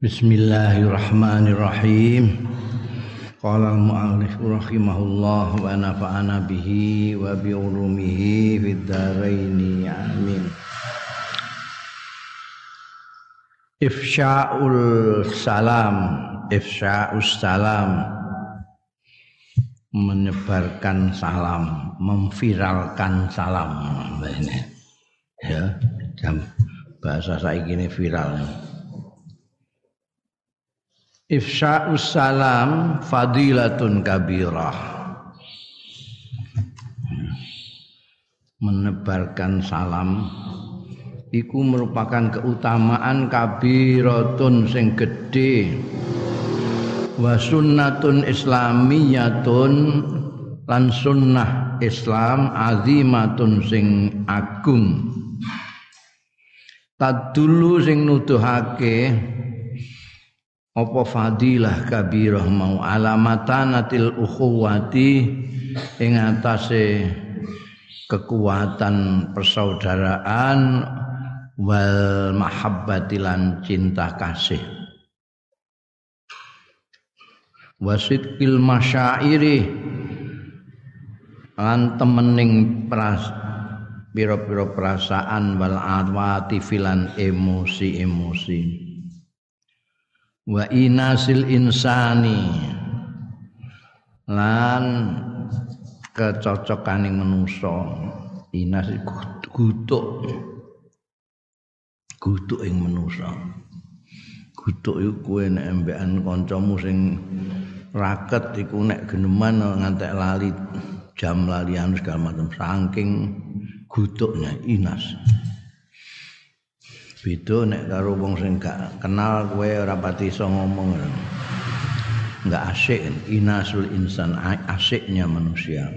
Bismillahirrahmanirrahim. Qala al-mu'allif rahimahullah wa nafa'ana bihi wa bi ulumihi fid dharain. Amin. Ifsya'ul salam, ifsya'us salam menyebarkan salam, memviralkan salam. Ini ya, bahasa saya gini viral. Ifsya'us salam fadilatun kabirah. Menebarkan salam. Iku merupakan keutamaan kabiratun sing gedhe. Wa sunnatun islamiyatun lan sunnah Islam azimatun sing agung. Tadulu sing nuduhake apa fadilah kabirah mau alamatanatil ukhuwati ing atase kekuatan persaudaraan wal mahabbati lan cinta kasih. Wasidqil masyairi lan temening pras pira-pira perasaan wal atwati filan emosi-emosi wa inasil insani. Lan kecocokaning manusa inas gutuk. Gutuk ing manusa gutuk iku kowe nek embekan kancamu sing raket iku nek geneman ngantek lali jam lalian segala macam saking gutuknya inas beda nek karo wong sing gak kenal kowe ora pati iso ngomong. Enggak asyik inasul insan asyiknya manusia.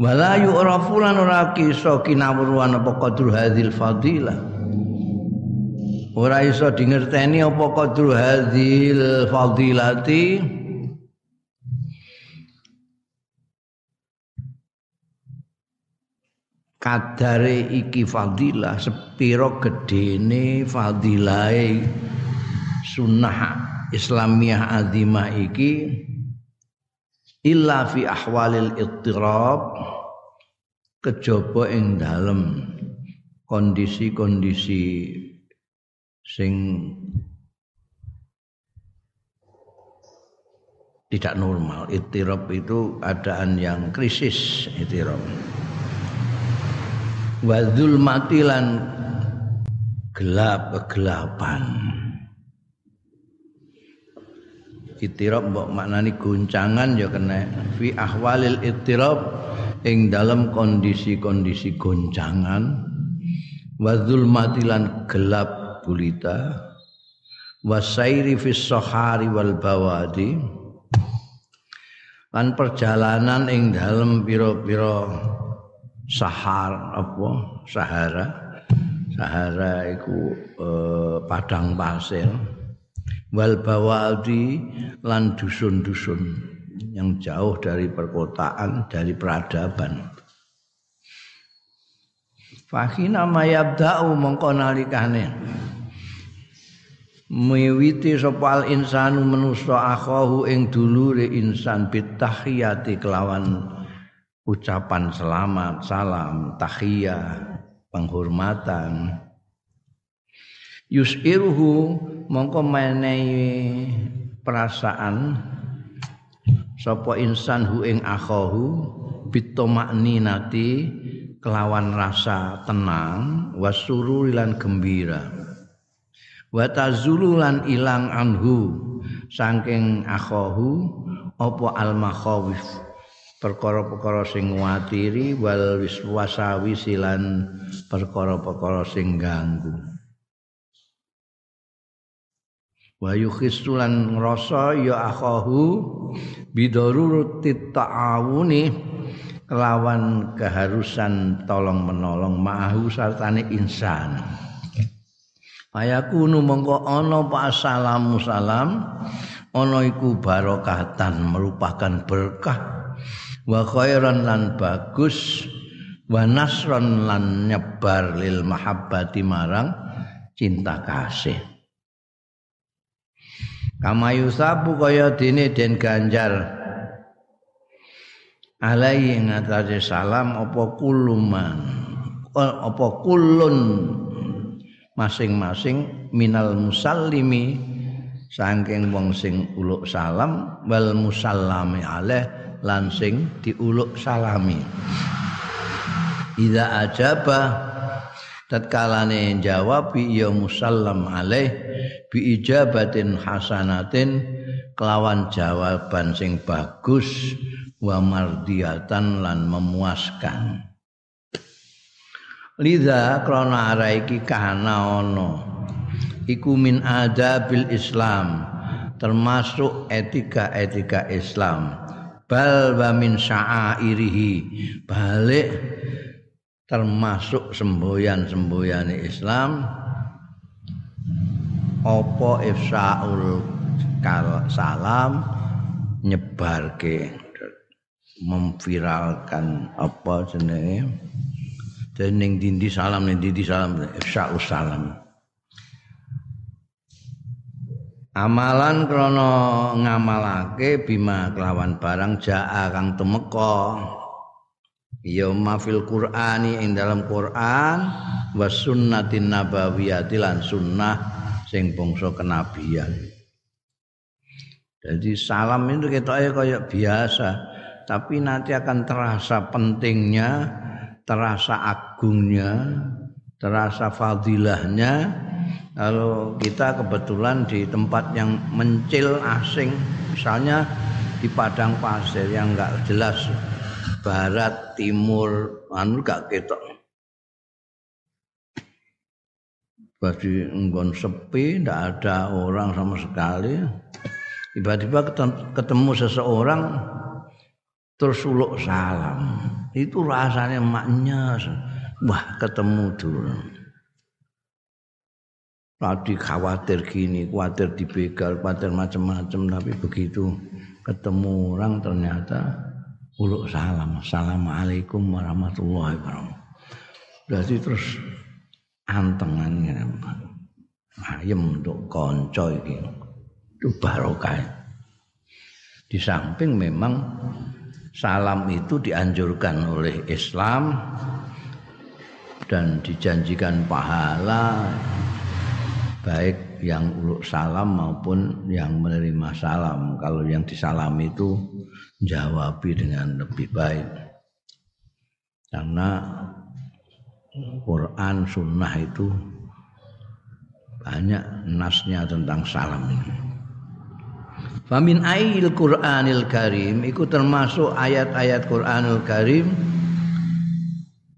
Wala yu'rafu lan ora kisa kinawruan apa qadru hadzal fadilah. Ora iso dingerteni apa qadru hadzal fadilati kadare iki fadilah sepiro gedene fadilahe. Sunnah islamiyah azimah iki illa fi ahwalil ittirab kejaba ing dalem. Kondisi-kondisi sing tidak normal. Ittirab itu keadaan yang krisis ittirab wa zulmatilan gelap kegelapan ittirab mbok maknani goncangan ya kena. Fi ahwalil ittirab ing dalam kondisi-kondisi goncangan. Wa zulmatilan gelap gulita. Wasairi fis sahari wal bawadi. Lan perjalanan ing dalam pira-pira sahar apa? Sahara. Sahara iku eh, padang pasir. Wal bawadi lan dusun-dusun yang jauh dari perkotaan dari peradaban. Fakina mayabda'u mongko nalikane. Miwiti sopal insanu menusa akhahu ing dulure insan bitahiyati kelawan ucapan selamat, salam, tahiyah, penghormatan. Yusiruhu mongko menehi perasaan sapa insan hu ing akhahu bitomakninati kelawan rasa tenang wasuru lan gembira wa tazulu lan ilang anhu saking akhahu apa al makhawif perkara-perkara sing nguatiri wal wiswasawi silan perkara-perkara sing ganggu. Wa yukhisulan ngrasa ya akhahu bidarurutit ta'awuni kelawan keharusan tolong menolong ma'ahu sartane insan. Ayakunu mongko ana pa assalamu salam ana iku barokatan merupakan berkah wa khairan lan bagus wa nasron lan nyebar lil mahabbati marang cinta kasih. Kama yusabu kaya dene den ganjar. Alai ngatasi salam apa kuluman apa kulun masing-masing minal musallimi saking wong sing uluk salam wal musallami alaih lan sing diuluk salami. Ida ajaba jawab ya musallam alaih bi ijabatin hasanatin kelawan jawaban sing bagus wa mardiyatan lan memuaskan. Lidha krana ara iki kana ana iku min adabil Islam termasuk etika-etika Islam bal wa min sya'airihi. Balik termasuk semboyan-semboyane Islam. Apa ifsaul salam? Nyebarke memviralkan apa jenenge? Dening dindi salam ning dindi salam ifsaul salam amalan krana ngamalake bima kelawan barang jaa kang temeka ya mafil qur'ani ing dalam Quran was sunnatin nabawiyati lan sunnah sing bangsa kenabian. Jadi salam itu kita kayak biasa tapi nanti akan terasa pentingnya terasa agungnya terasa fadilahnya kalau kita kebetulan di tempat yang mencil asing misalnya di padang pasir yang enggak jelas barat timur anu gak ketok. Bagi nggon sepi ndak ada orang sama sekali. Tiba-tiba ketemu seseorang terus uluk salam. Itu rasanya maknya wah ketemu dulu tadi khawatir gini khawatir dibegal khawatir macam-macam tapi begitu ketemu orang ternyata uluk salam assalamualaikum warahmatullahi wabarakatuh. Berarti terus antengan ayem untuk konco iki itu barokah. Di samping memang salam itu dianjurkan oleh Islam dan dijanjikan pahala baik yang uluk salam maupun yang menerima salam. Kalau yang disalami itu jawabi dengan lebih baik. Karena Quran sunnah itu banyak nasnya tentang salam ini. Famin ayil Quranil Karim itu termasuk ayat-ayat Quranul Karim.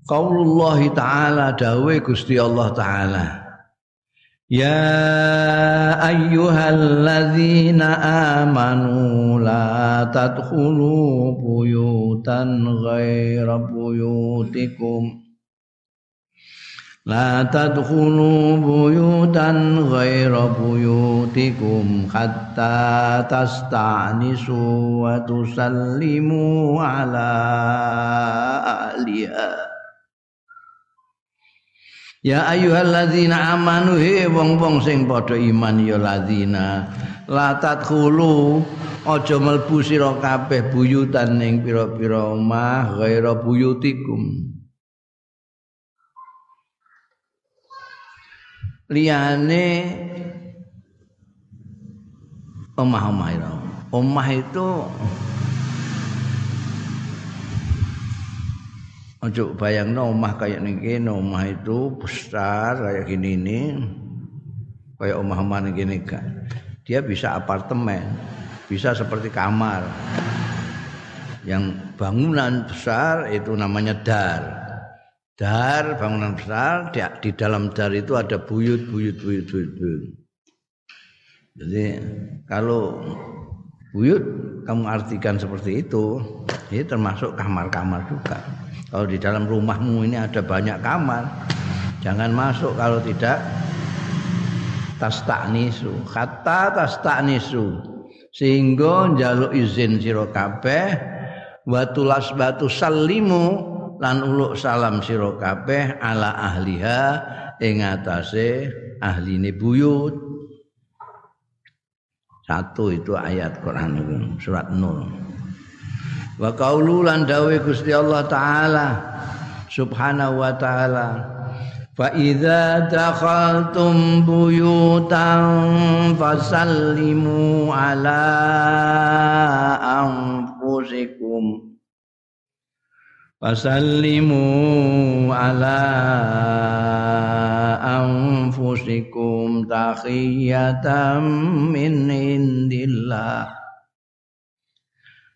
Qaulullah Ta'ala dawe Gusti Allah Ta'ala Ya ayyuhalladzina amanu la tadkhulu buyutan ghaira buyutikum La tadkhulu buyutan ghaira buyutikum hatta tasta'nisu wa tusallimu ala ahliha Ya ayyuhalladzina amanu he wong-wong sing padha iman ya ladzina. La tadkhulu aja mlebu sira kabeh buyutan ning pira-pira omah ghaira buyutikum. Liyane omah-omah itu omah itu Ojo bayang omah kayak niki, omah itu besar kayak gini ini, kayak omah-omah gini kan. Dia bisa apartemen, bisa seperti kamar. Yang bangunan besar itu namanya dar. Dar bangunan besar di, di dalam dar itu ada buyut, buyut, buyut, buyut, buyut. Jadi kalau buyut kamu artikan seperti itu, ini termasuk kamar-kamar juga. Kalau di dalam rumahmu ini ada banyak kamar, jangan masuk kalau tidak tas taknisu. Kata tas taknisu sehingga njaluk izin sira kabeh watulas batu salimu lan uluk salam sira kabeh ala ahliha ing atase ahline buyut Satu itu ayat Quran itu, surat Nur. Wa qaulu lan dawe Gusti Allah taala subhanahu wa taala Fa idza dakhaltum buyutan fasallimu ala anfusikum Fasallimu ala anfusikum tahiyatan min indillah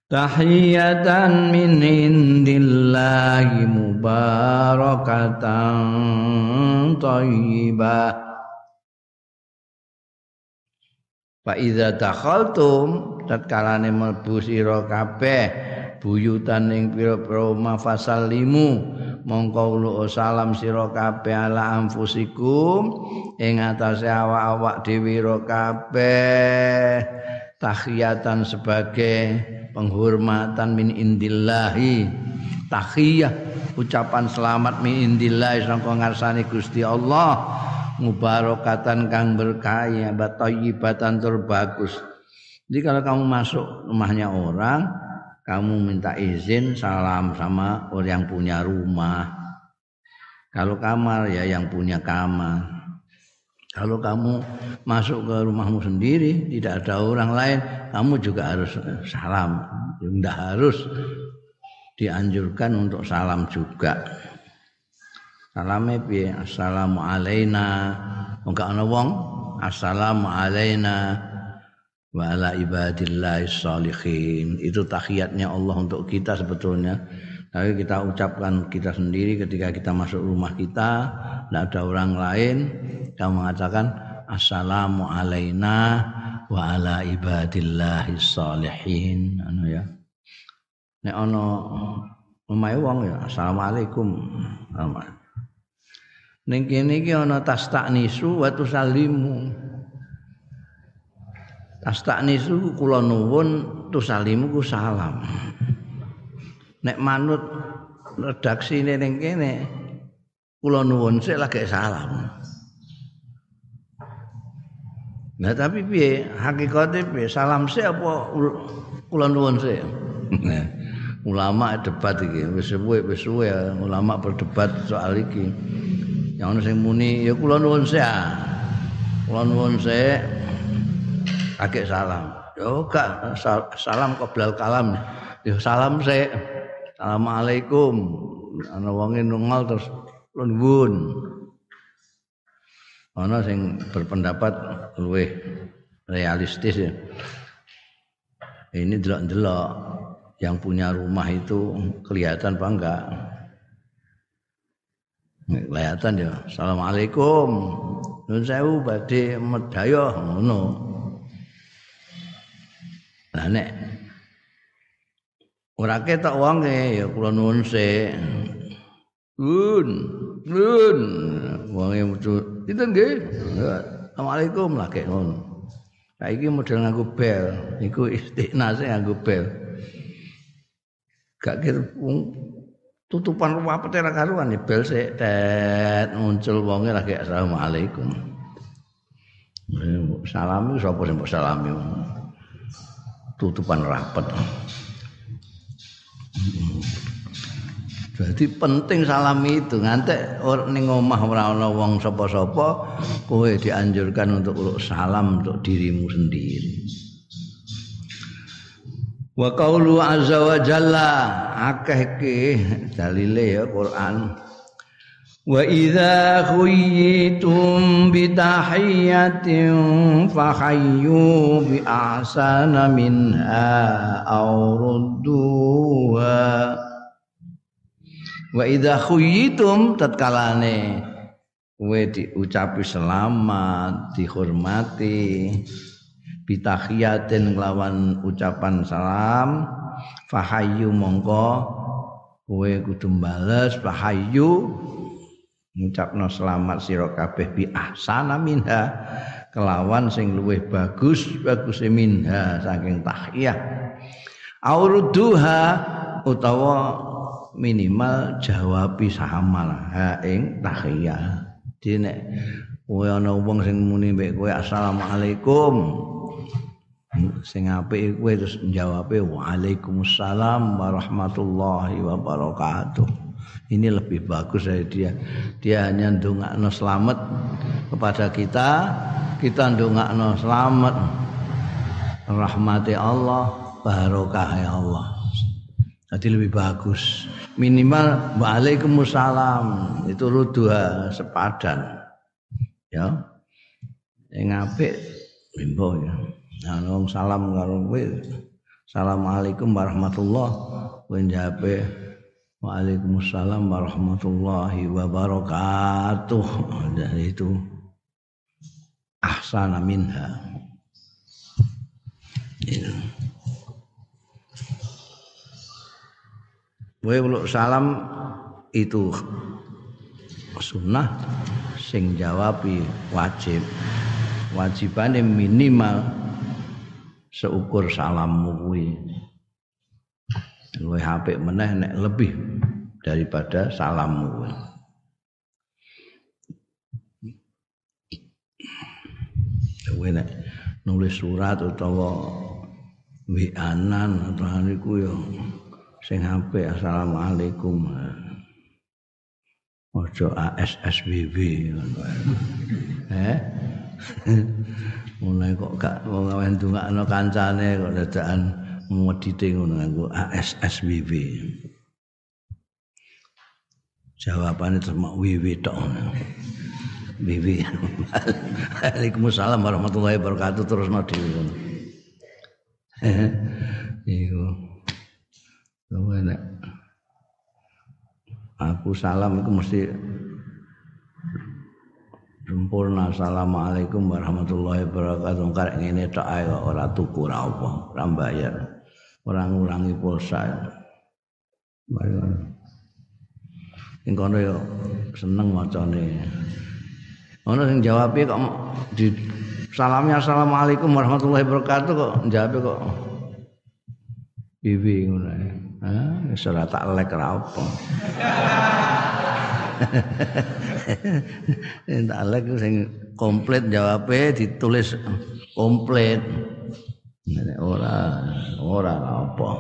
Tahiyatan min indillahi mubarakatan thayyibah Fa iza dakhaltum tatkala mlebu sira kabeh buyutan ing pira-pira mafasallimu mongko lu salam sira kabeh ala anfusikum ing atase awak-awak dhewe kabeh. Tahiyatan sebagai penghormatan min indillahi. Tahiyah ucapan selamat min indillahi sangka ngarsane Gusti Allah. Mubarakatan kang berkah ya tur bagus jadi kalau kamu masuk rumahnya orang kamu minta izin salam sama orang yang punya rumah. Kalau kamar ya yang punya kamar. Kalau kamu masuk ke rumahmu sendiri, tidak ada orang lain, kamu juga harus salam. Tidak harus dianjurkan untuk salam juga. Salame piye? Assalamu alaina. Enggak ana wong, assalamu alaina wa ala ibadillahi sholihin itu tahiyatnya Allah untuk kita sebetulnya. Tapi kita ucapkan kita sendiri ketika kita masuk rumah kita tidak ada orang lain. Kita mengatakan assalamu alaina wa ala ibadillahi sholihin anu ya. Nek ana omahe wong ya assalamualaikum. Ning kene iki ana tastaknisu wa tusallimu Astagnisu kula nuwun tusalimu ku salam. Nek manut redaksine ning kene kula nuwun sik lagi salam. Nah tapi piye hakikate piye salam sik apa kula nuwun sik? ulama debat iki wis suwe wis suwe ulama berdebat soal iki. Yang ono sing muni ya kula nuwun sik. Kula nuwun sik kakek salam. Yo gak salam qoblal kalam. Yo salam sik. Assalamualaikum. Ana wonge nunggal terus nuwun ana sing berpendapat luweh realistis ya. Ini delok-delok yang punya rumah itu kelihatan apa enggak? Kelihatan ya. Assalamualaikum. Nun sewu badhe medaya ngono Lah nek ora ketok wonge ya kula nuwun sik. Nun, nun. Wonge metu. Dinten nggih. Assalamualaikum lah kek ngono. Saiki model nganggo bel, iku istiqnase nganggo bel. Gak kira tutupan rumah pete ra karuan ya bel sik tet muncul wonge lagi assalamualaikum. Salam sapa sing mbok salami? Tutupan rapat. Jadi penting salam itu ngantek ning omah ora ana wong sapa-sapa kowe dianjurkan untuk salam untuk dirimu sendiri. Wa qaulu azza wa jalla akeh iki dalile ya Quran. Tahiyatin fahayyu bi ahsana minha aw rudduha Wa idza khuyyitum tatkalane kowe diucapi selamat dihormati bitahiyatin lawan ucapan salam fahayyu mongko kowe kudu bales fahayyu ngucapno selamat sira kabeh bi ahsana minha. Kelawan sing luwih bagus bagus minha saking tahiyah. Auruduha utawa minimal jawabi sahamal ha ing tahiyah. Dene kowe ana wong sing muni mbek kowe assalamualaikum. Sing apik kowe terus jawabe waalaikumsalam warahmatullahi wabarakatuh ini lebih bagus dari dia. Dia hanya ndongakno selamat kepada kita. Kita ndongakno selamat. Rahmati Allah barokah ya Allah. Jadi lebih bagus. Minimal waalaikumsalam. Itu rudua sepadan. Ya. Yang apik mimbo ya. Nah salam karo kowe Assalamualaikum warahmatullah kowe jape Waalaikumsalam warahmatullahi wabarakatuh. Dari itu ahsana minha. Kowe salam itu sunnah sing jawabi wajib. Wajibane minimal seukur salammu kuwi luwih apik meneh nek lebih daripada salammu. Kowe nek nulis surat utawa wi'anan atau niku ya sing apik assalamualaikum. Ojo ASSBB eh? Mulai kok gak wong awen ndongakno kancane kok dadakan ngedite ngono nganggo ASSBB jawabannya terus wiwi tok wiwi Waalaikumsalam warahmatullahi wabarakatuh terus no dhewe iku. Aku salam itu mesti sempurna. Assalamualaikum warahmatullahi wabarakatuh. Karek ngene tok ae ora tuku ora apa, ora bayar. Ora ngurangi pulsa. Bayar. Ing kono yo seneng macane. Ono sing jawabe kok di salamnya assalamualaikum warahmatullahi wabarakatuh kok jawab kok Bibi ngono Ah, wis ora tak lek ra apa. tak lek sing komplit jawabe ditulis komplit. Ora ora apa.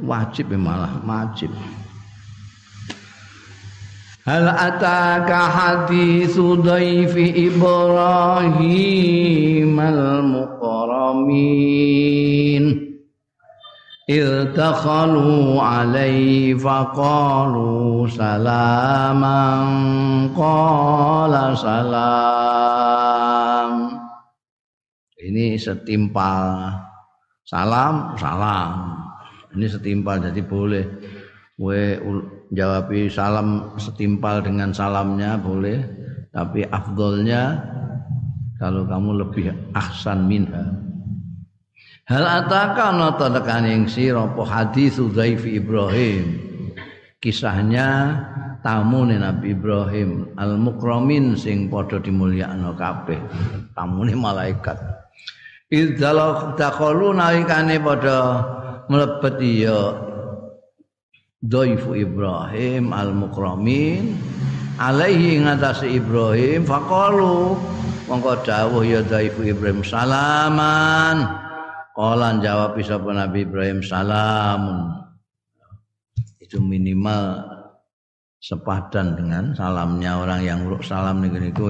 Wajib ya malah wajib. Hal ataka hadithu dhaifi Ibrahim al-muqramin Iltakhalu alaihi faqalu salaman qala salam Ini setimpal salam salam. Ini setimpal jadi boleh. We jawabi salam setimpal dengan salamnya boleh tapi afdolnya kalau kamu lebih ahsan minha. Hal ataka nata tekaning sira apa hadis Dzaifi Ibrahim? Kisahnya tamu Nabi Ibrahim al mukramin sing padha dimulyakno kabeh tamune malaikat idzal dakhalu nalikane padha mlebet ya Dhaifu Ibrahim al-mukramin alaihi ngatasi Ibrahim faqalu mongko dawuh ya Dhaifu Ibrahim salaman. Qalan jawab sapa Nabi Ibrahim salamun. Itu minimal sepadan dengan salamnya orang yang salam niku niku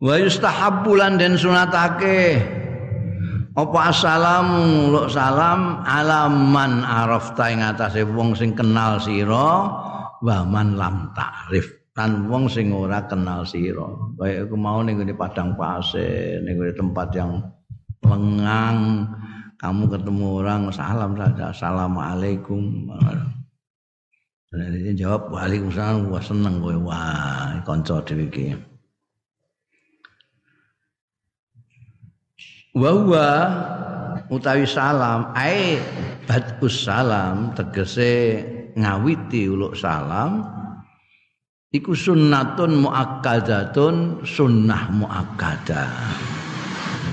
wa yustahabbu lan den sunatake. Apa assalamu lu salam alaman arafta ing atase wong sing kenal sira wa man lam ta'rif. Tan wong sing ora kenal sira. Kaya iku mau ning padang pasir ning tempat yang lengang kamu ketemu orang salam saja assalamualaikum. Dan dia jawab waalaikumsalam. Wah seneng kowe. Wah kanca dhewe wa utawi salam. Ai badus salam tegese ngawiti uluk salam. Iku sunnatun muakkadatun sunnah muakkadah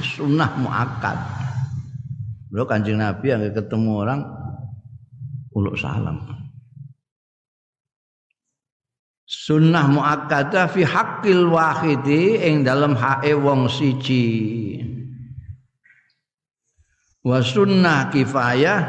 sunnah muakkad. Bro kanjeng Nabi yang ketemu orang uluk salam. Sunnah muakkadah fi haqqil wahidi ing dalam hae wong siji wa sunnah kifayah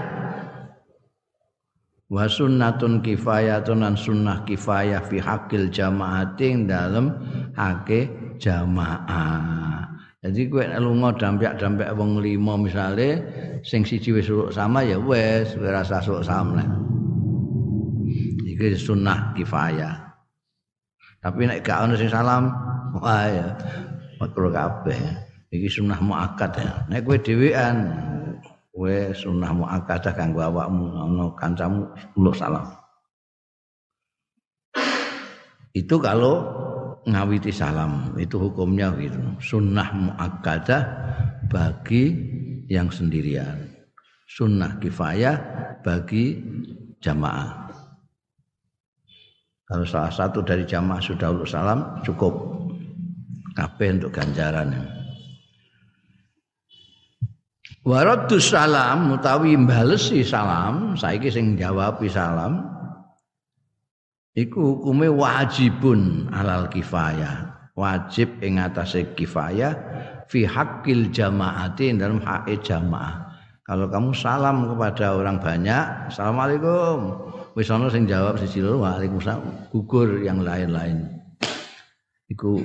wa sunnatun kifayatun lan sunnah kifayah fi haqqil jamaati ing dalam hake jamaah jadi kowe lunga dampyak-dampyak wong lima misale sing siji wis sama ya wis ora rasa sama iki sunnah kifayah Tapi nek gak ono sing salam, wah ya makruh kabeh. Iki sunah muakkad ya. Nek kowe dhewean, kowe sunah muakkadah kanggo awakmu ono kancamu uluk salam. Itu kalau ngawiti salam, itu hukumnya gitu. Sunnah muakkadah bagi yang sendirian. Sunnah kifayah bagi jamaah. Kalau salah satu dari jamaah sudah uluk salam cukup kabeh untuk ganjaran. Waradus salam utawi mbalesi salam, saiki sing jawab salam iku hukume wajibun alal kifayah. Wajib ing atase kifayah fi haqqil jamaati dalam hak jamaah. Kalau kamu salam kepada orang banyak, Assalamualaikum. Wis ana sing jawab siji loro Waalaikumsalam, gugur yang lain-lain. Iku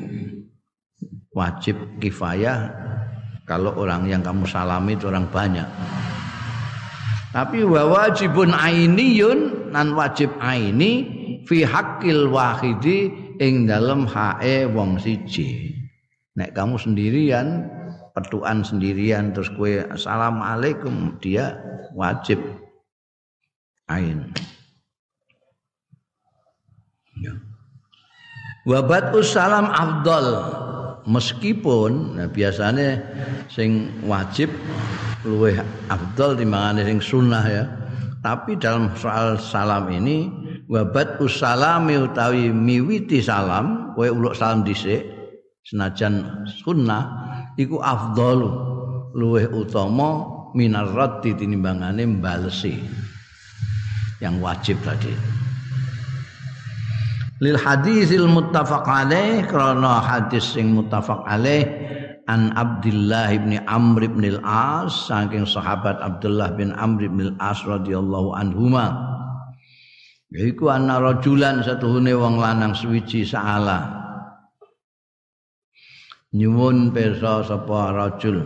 wajib kifayah kalau orang yang kamu salami itu orang banyak. Tapi wa wajibun ainiyun nan wajib aini fi haqqil wahidi ing dalem hae wong siji. Nek kamu sendirian petuan sendirian terus kue assalamualaikum dia wajib ain ya. wabat salam afdol meskipun nah biasanya sing wajib luweh afdol timbangane sing sunnah ya. Tapi dalam soal salam ini wabat salam utawi miwiti salam kue uluk salam dhisik senajan sunnah iku afdalu luweh utama minar tinimbangane mbalesi yang wajib tadi lil hadisil muttafaq alaih karena hadis sing muttafaq alaih an Abdullah bin Amr bin al-As saking sahabat Abdullah bin Amr bin al-As radhiyallahu anhuma. Yaiku ana rajulan satuhune wong lanang suwiji saala. Nyuwun pirsa sapa rajul?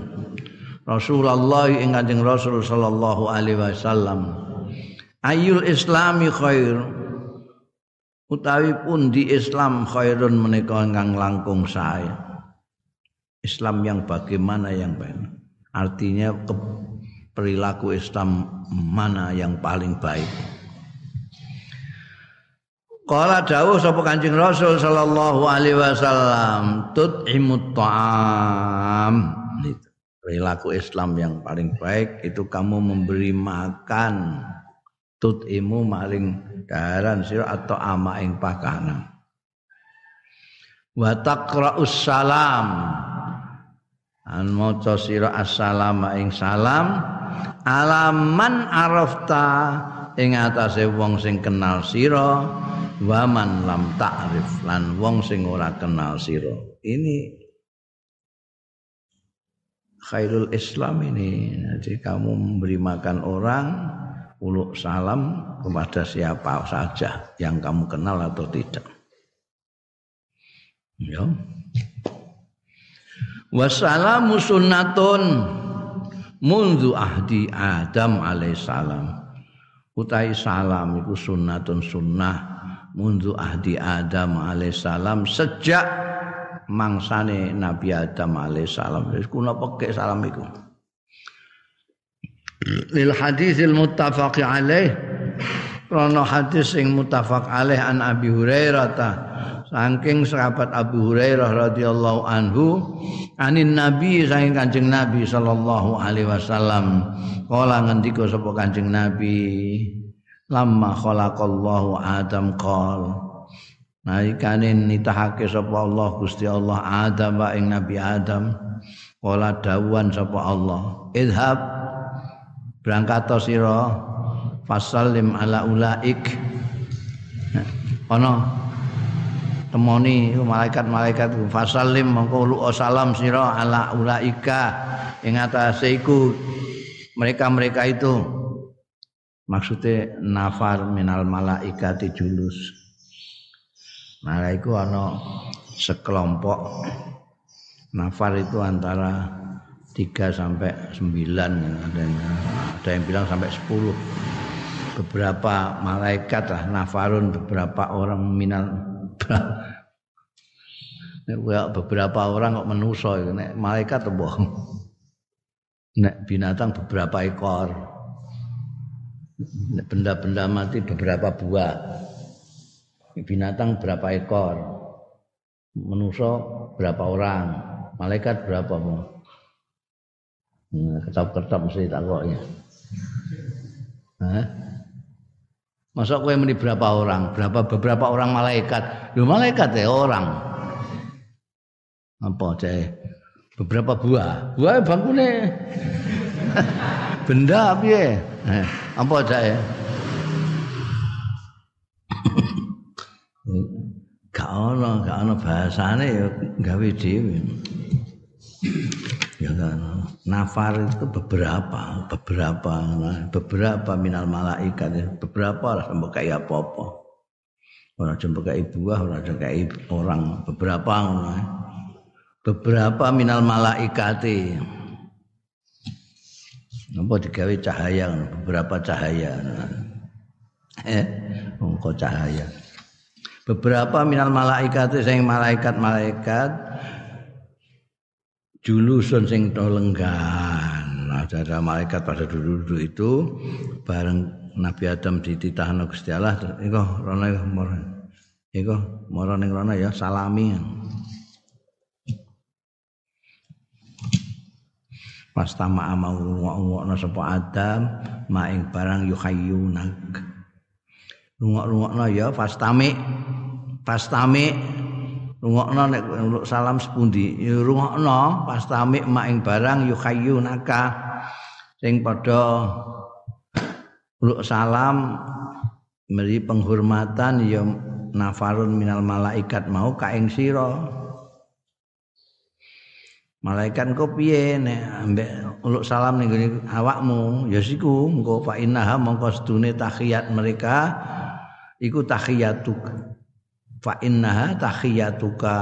Rasulullah ing Kanjeng Rasul sallallahu alaihi wasallam. Ayul islami khair utawi pun di Islam khairun menika ingkang langkung sae. Islam yang bagaimana yang baik? Artinya ke, perilaku Islam mana yang paling baik? Kala dawuh sapa Kanjeng Rasul sallallahu alaihi wasallam, tut'imut ta'am. Perilaku Islam yang paling baik itu kamu memberi makan tut'imu maling daran sira atau ama ing pakanan. Wa taqra'us salam. An maca sira assalamu ing salam alaman arafta ing atase wong sing kenal sira waman lam ta'rif lan wong sing ora kenal sira ini khairul Islam ini jadi kamu memberi makan orang uluk salam kepada siapa saja yang kamu kenal atau tidak. Ya. Wassalamu sunnatun mundu ahdi Adam alaihissalam utai salam iku sunnatun sunnah mundu ahdi Adam alaihissalam sejak mangsane Nabi Adam alaihissalam kuna pekek salam iku lil hadisil muttafaq alaih. Rono hadis sing muttafaq alaih an Abi Hurairah ta. Saking sahabat Abu Hurairah radhiyallahu anhu anin Nabi saking Kanjeng Nabi sallallahu alaihi wasallam. Kala ngendika sapa Kanjeng Nabi? Lamma khalaqallahu Adam qol. Nalikane nitahake sapa Allah Gusti Allah Adam wa ing Nabi Adam. Kala dawuhan sapa Allah idhab berangkat fasallim ala ulaik. Ana temoni malaikat-malaikat fasallim mongko lu salam sira ala ulaika. Ing atase iku mereka-mereka itu maksudnya nafar minal malaikati julus. Malaiku ana sekelompok nafar itu antara 3 sampai 9 ada yang, ada yang bilang sampai 10 beberapa malaikat lah nafarun beberapa orang minal beberapa orang kok menuso nek malaikat apa nek binatang beberapa ekor. Benda-benda mati beberapa buah. Binatang berapa ekor. Menuso berapa orang. Malaikat berapa mau nah, ketap-ketap mesti takoknya Hah? Masa kowe meni berapa orang? Berapa beberapa orang malaikat? Lho malaikat ya orang. Apa cah? Beberapa buah. Buah bangkune. Benda piye? Eh, apa cah? gak ono, gak ono bahasane ya gawe dhewe. Ya. Nafar itu beberapa, beberapa, beberapa minal malaikat, ya. beberapa lah sampai kayak apa-apa. Orang jumpa kayak buah, orang jumpa kayak orang, beberapa, nah. beberapa minal malaikat. Apa digawe cahaya, beberapa cahaya. Eh, cahaya. Beberapa minal malaikat, saya malaikat-malaikat julusun sing to lenggan. Ada, malaikat pada dulu-dulu itu bareng Nabi Adam dititahno Gusti Allah iku rono moro. Iku moro ning rono ya salami. Pas tama mau ngok-ngokno sapa Adam maing barang yuhayyunak. Rungok-rungokno ya pastami pastami rungokno nek salam sepundi? Ya rungokno. Pas tamik mak ing barang yuhayyunaka sing padha uluk salam meri penghormatan ya nafarun minal malaikat. Mau ka sira? Malaikat kok piye nek ambek uluk salam ning awakmu? Ya siku engko fa innaha mongko sedune tahiyat mereka iku tahiyatuk fa innaha tahiyatuka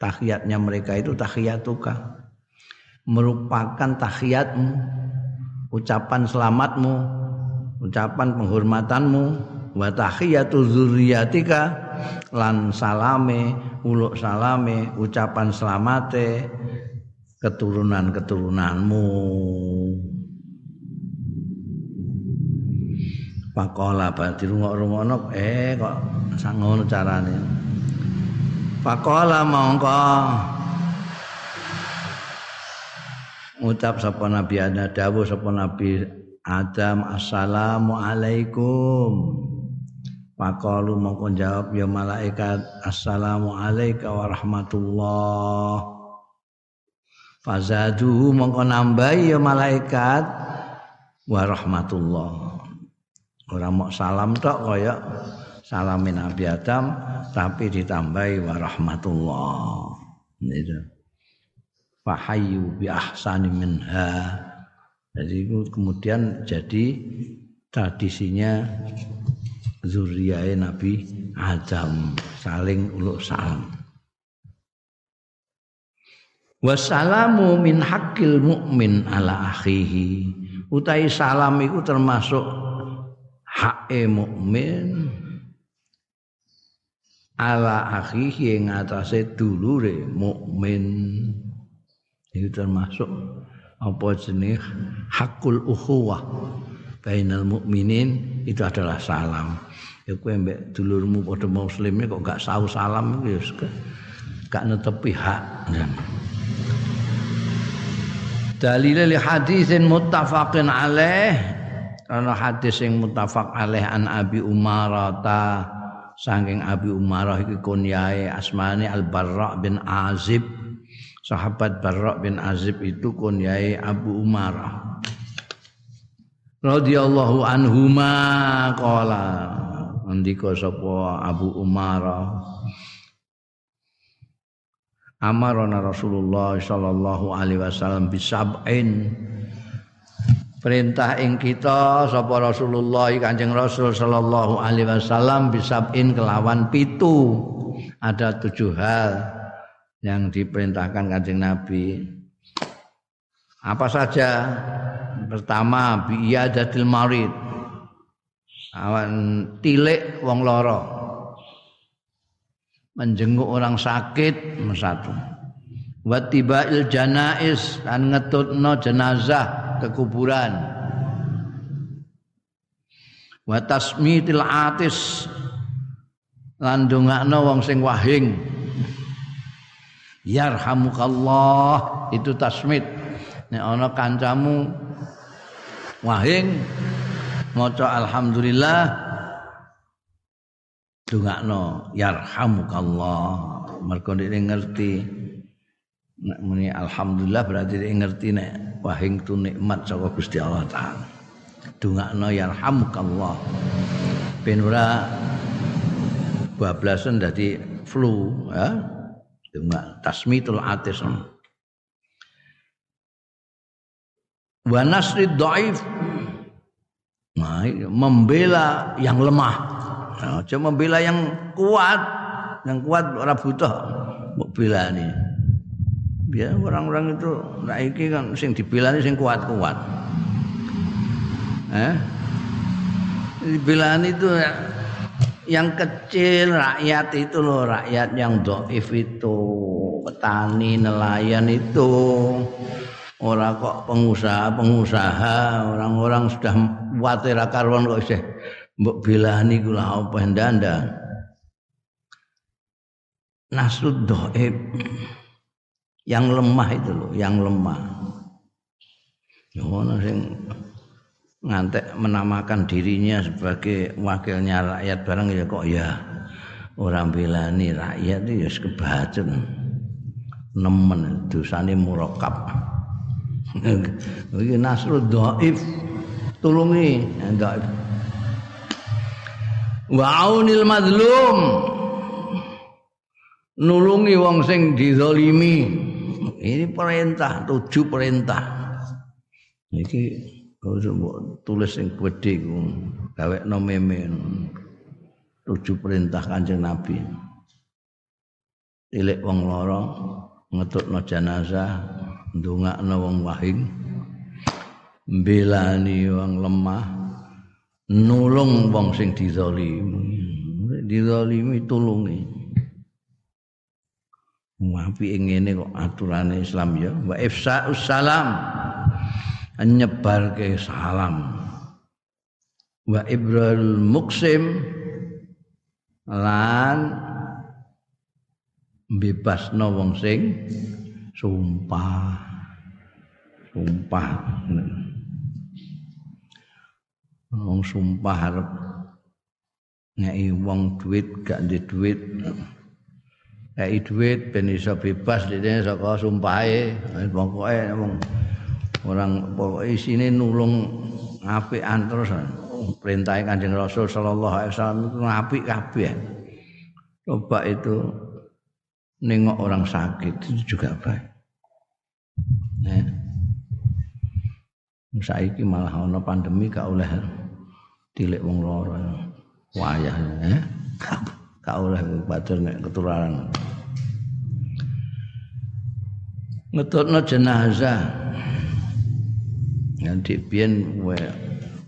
tahiyatnya mereka itu tahiyatuka merupakan tahiyatmu ucapan selamatmu ucapan penghormatanmu. Wa tahiyatu zurriyatika lan salame uluk salame ucapan selamate keturunan-keturunanmu Pakola berarti rungok-rungokno eh kok sang ngono carane. Pakola mongko ngucap sapa Nabi Adam dawuh sapa Nabi Adam assalamu alaikum. Pakalu mongko jawab ya malaikat assalamu alayka wa rahmatullah. Fazadu mongko nambahi ya malaikat wa rahmatullah. Ora mau salam tok kaya salamin Nabi Adam tapi ditambahi wa rahmatullah. Itu. Fahayu bi ahsani minha. Jadi itu kemudian jadi tradisinya zuriyah Nabi Adam saling uluk salam. Wassalamu min hakil mukmin ala akhihi. Utai salam itu termasuk hake mukmin ala akhihi ing atase dulure mukmin. Itu termasuk apa jenis hakul ukhuwah bainal mukminin. Itu adalah salam. Ya kowe mbek dulurmu padha muslim kok gak sau salam ya gak netepi hak. Ya. dalil hadisin muttafaqin alaih ana hadis sing muttafaq alaih an Abi Umarah ta saking Abi Umarah iki kunyae asmane Al Barra bin Azib. Sahabat Barra bin Azib itu kunyae Abu Umarah. Radhiyallahu anhuma qala. Ndika sapa Abu Umarah? Amarona Rasulullah sallallahu alaihi wasallam bisab'in perintah ing kita sapa Rasulullah Kanjeng Rasul sallallahu alaihi wasallam bisab'in kelawan pitu. Ada tujuh hal yang diperintahkan Kanjeng Nabi. Apa saja? Pertama biiyadatil marid. Awan tilik wong loro menjenguk orang sakit satu. Wa tibail janais dan ngetutno jenazah ke kuburan wa tasmitil atis. Lan wong sing wahing. Yarhamukallah. Itu tasmit. Nek ana kancamu wahing maca alhamdulillah dongakno yarhamukallah. Mergo dia ngerti nek muni alhamdulillah berarti dia ngerti nek wahing tu nikmat saka Gusti Allah taala. Dongakno yarhamukallah ben ora bablasan dadi flu ya dongak tasmitul atis wa nasrid dhaif. Nah, membela yang lemah. Nah, aja membela yang kuat. Yang kuat ora butuh mbok belani. Biar orang-orang itu naiki kan sing dibelani sing kuat-kuat. Eh? Dibelani itu ya, yang kecil rakyat itu loh rakyat yang doif itu petani nelayan itu orang kok pengusaha pengusaha orang-orang sudah khawatir karuan kok sih mbok belani kula apa ndanda nasud doib yang lemah itu loh yang lemah. Ngono sing ngantek menamakan dirinya sebagai wakilnya rakyat barang ya kok ya orang belani rakyat itu ya kebacut nemen dosane murakab iki nasrul dhaif tulungi. Dhaif. Wa aunil madlum nulungi wong sing dizalimi ini perintah tujuh perintah. Iki tulis sing gede ku gawekno meme tujuh perintah kanjeng nabi. Ilik wong loro ngetutno jenazah ndongakno wong wahing mbelani wong lemah nulung wong sing dizalimi dizalimi tulungi Wapi ngene kok aturane Islam ya? Wa ifsa'us salam. Nyebarke salam. Wa ibrul muksim. Lan bebasno wong sing sumpah. Sumpah. Wong sumpah arep ngei wong duit gak di duit ngei duit ben iso bebas dene saka sumpahe. Pokoke wong orang pokoke isine nulung apikan terus. Perintah Kanjeng Rasul sallallahu alaihi wasallam itu apik kabeh. Coba itu nengok orang sakit itu juga baik. Nah saiki malah ana pandemi gak oleh tilik wong loro wayah eh oleh batur nek ketularan. Ngetutno jenazah. Nanti biyen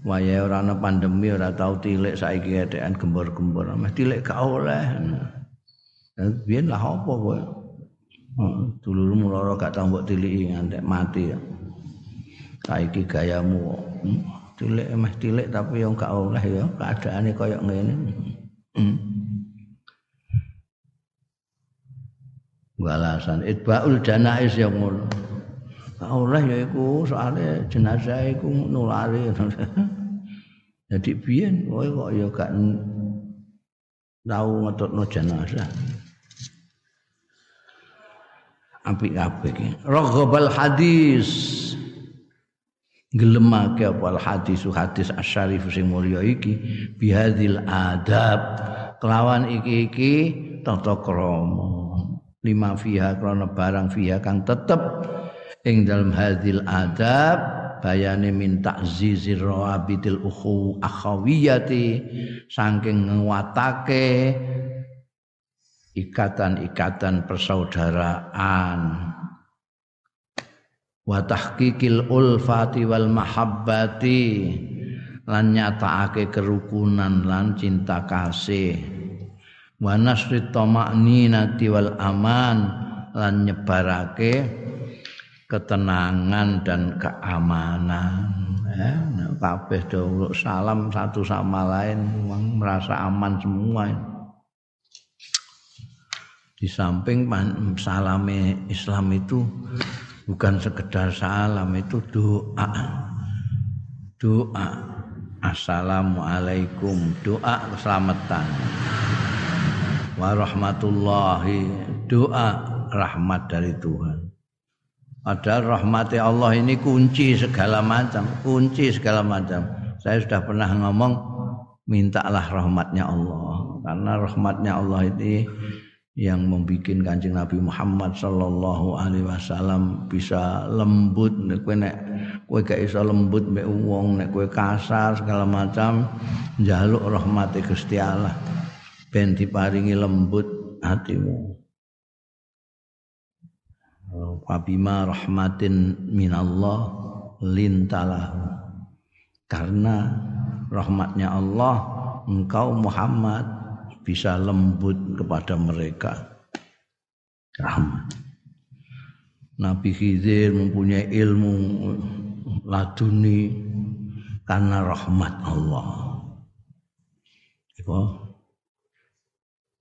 wayah ora ana pandemi ora tau tilik saiki etekan gembor-gembor. Meh tilik gak oleh. Biyen lah apa kowe? Dulurmu lara gak tau mbok tiliki ngantek mati. Ya saiki gayamu hmm? tilik meh tilik tapi yang gak oleh ya keadaane kaya ngene. Hmm. Walasan itbaul janais yang ngono. Oleh ya iku soalnya jenazah iku nulari. Jadi biyen kowe kok ya gak tau ngetutno jenazah. Apik kabeh iki. Raghbal hadis. Gelemake apa hadis hadis asyarif sing mulya iki bihadil adab. Kelawan iki-iki tata krama lima fiha krana barang fiha kang tetep ing dalam hadil adab bayane min ta'zizir rawabitil ukhu akhawiyati saking nguatake ikatan-ikatan persaudaraan. Wa tahqiqil ulfati wal mahabbati lan nyatakake kerukunan lan cinta kasih wa nasri tama'ninati wal aman lan nyebarake ketenangan dan keamanan. Ya kabeh salam satu sama lain merasa aman semua. Di samping salame Islam itu bukan sekedar salam itu doa. Doa. Assalamualaikum. Doa keselamatan warahmatullahi. Doa rahmat dari Tuhan. Padahal rahmati Allah ini kunci segala macam, kunci segala macam. Saya sudah pernah ngomong mintalah rahmatnya Allah. Karena rahmatnya Allah ini yang membuat kancing Nabi Muhammad Sallallahu Alaihi Wasallam bisa lembut. Kowe nek kowe gak iso lembut mbek wong nek kowe kasar segala macam njaluk rahmati Gusti Allah ben diparingi lembut hatimu. Wabima rahmatin minallah lintalahu. Karena rahmatnya Allah engkau Muhammad bisa lembut kepada mereka. Rahmat. Nabi Khidir mempunyai ilmu laduni karena rahmat Allah. Ibu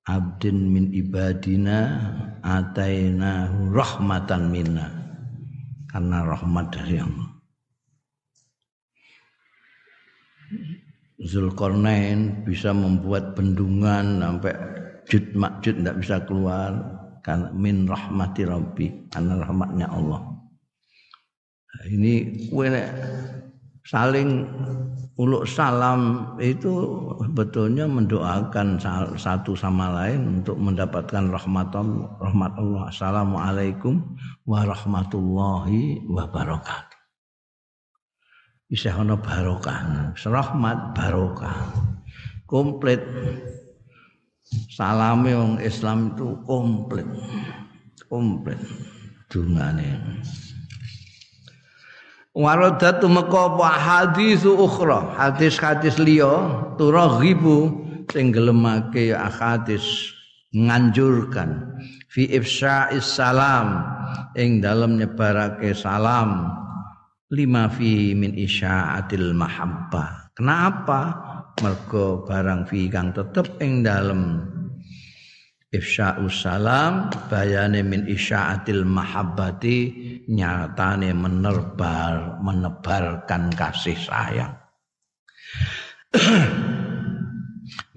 abdin min ibadina atainahu rahmatan minna. Karena rahmat dari Allah. Zulkarnain bisa membuat bendungan sampai jud makjud tidak bisa keluar. Karena min rahmati rabbi karena rahmatnya Allah. Nah, ini kue saling uluk salam itu betulnya mendoakan satu sama lain untuk mendapatkan rahmat Allah, rahmat Allah. Assalamualaikum warahmatullahi wabarakatuh. Ono barokah, rahmat barokah. Komplit. Salame wong Islam itu komplit. Komplit. Dungane. Waradatu meka apa? Hadisu ukhra. Hadis-hadis liya turaghibu sing gelemake hadis nganjurkan. Fi ifsya'is salam ing dalem nyebarake salam. Lima fi min isya'atil mahabbah kenapa? Mergo barang fi kang tetep ing dalem ifsya'us salam bayane min isya'atil mahabbati nyatane menerbar menebarkan kasih sayang.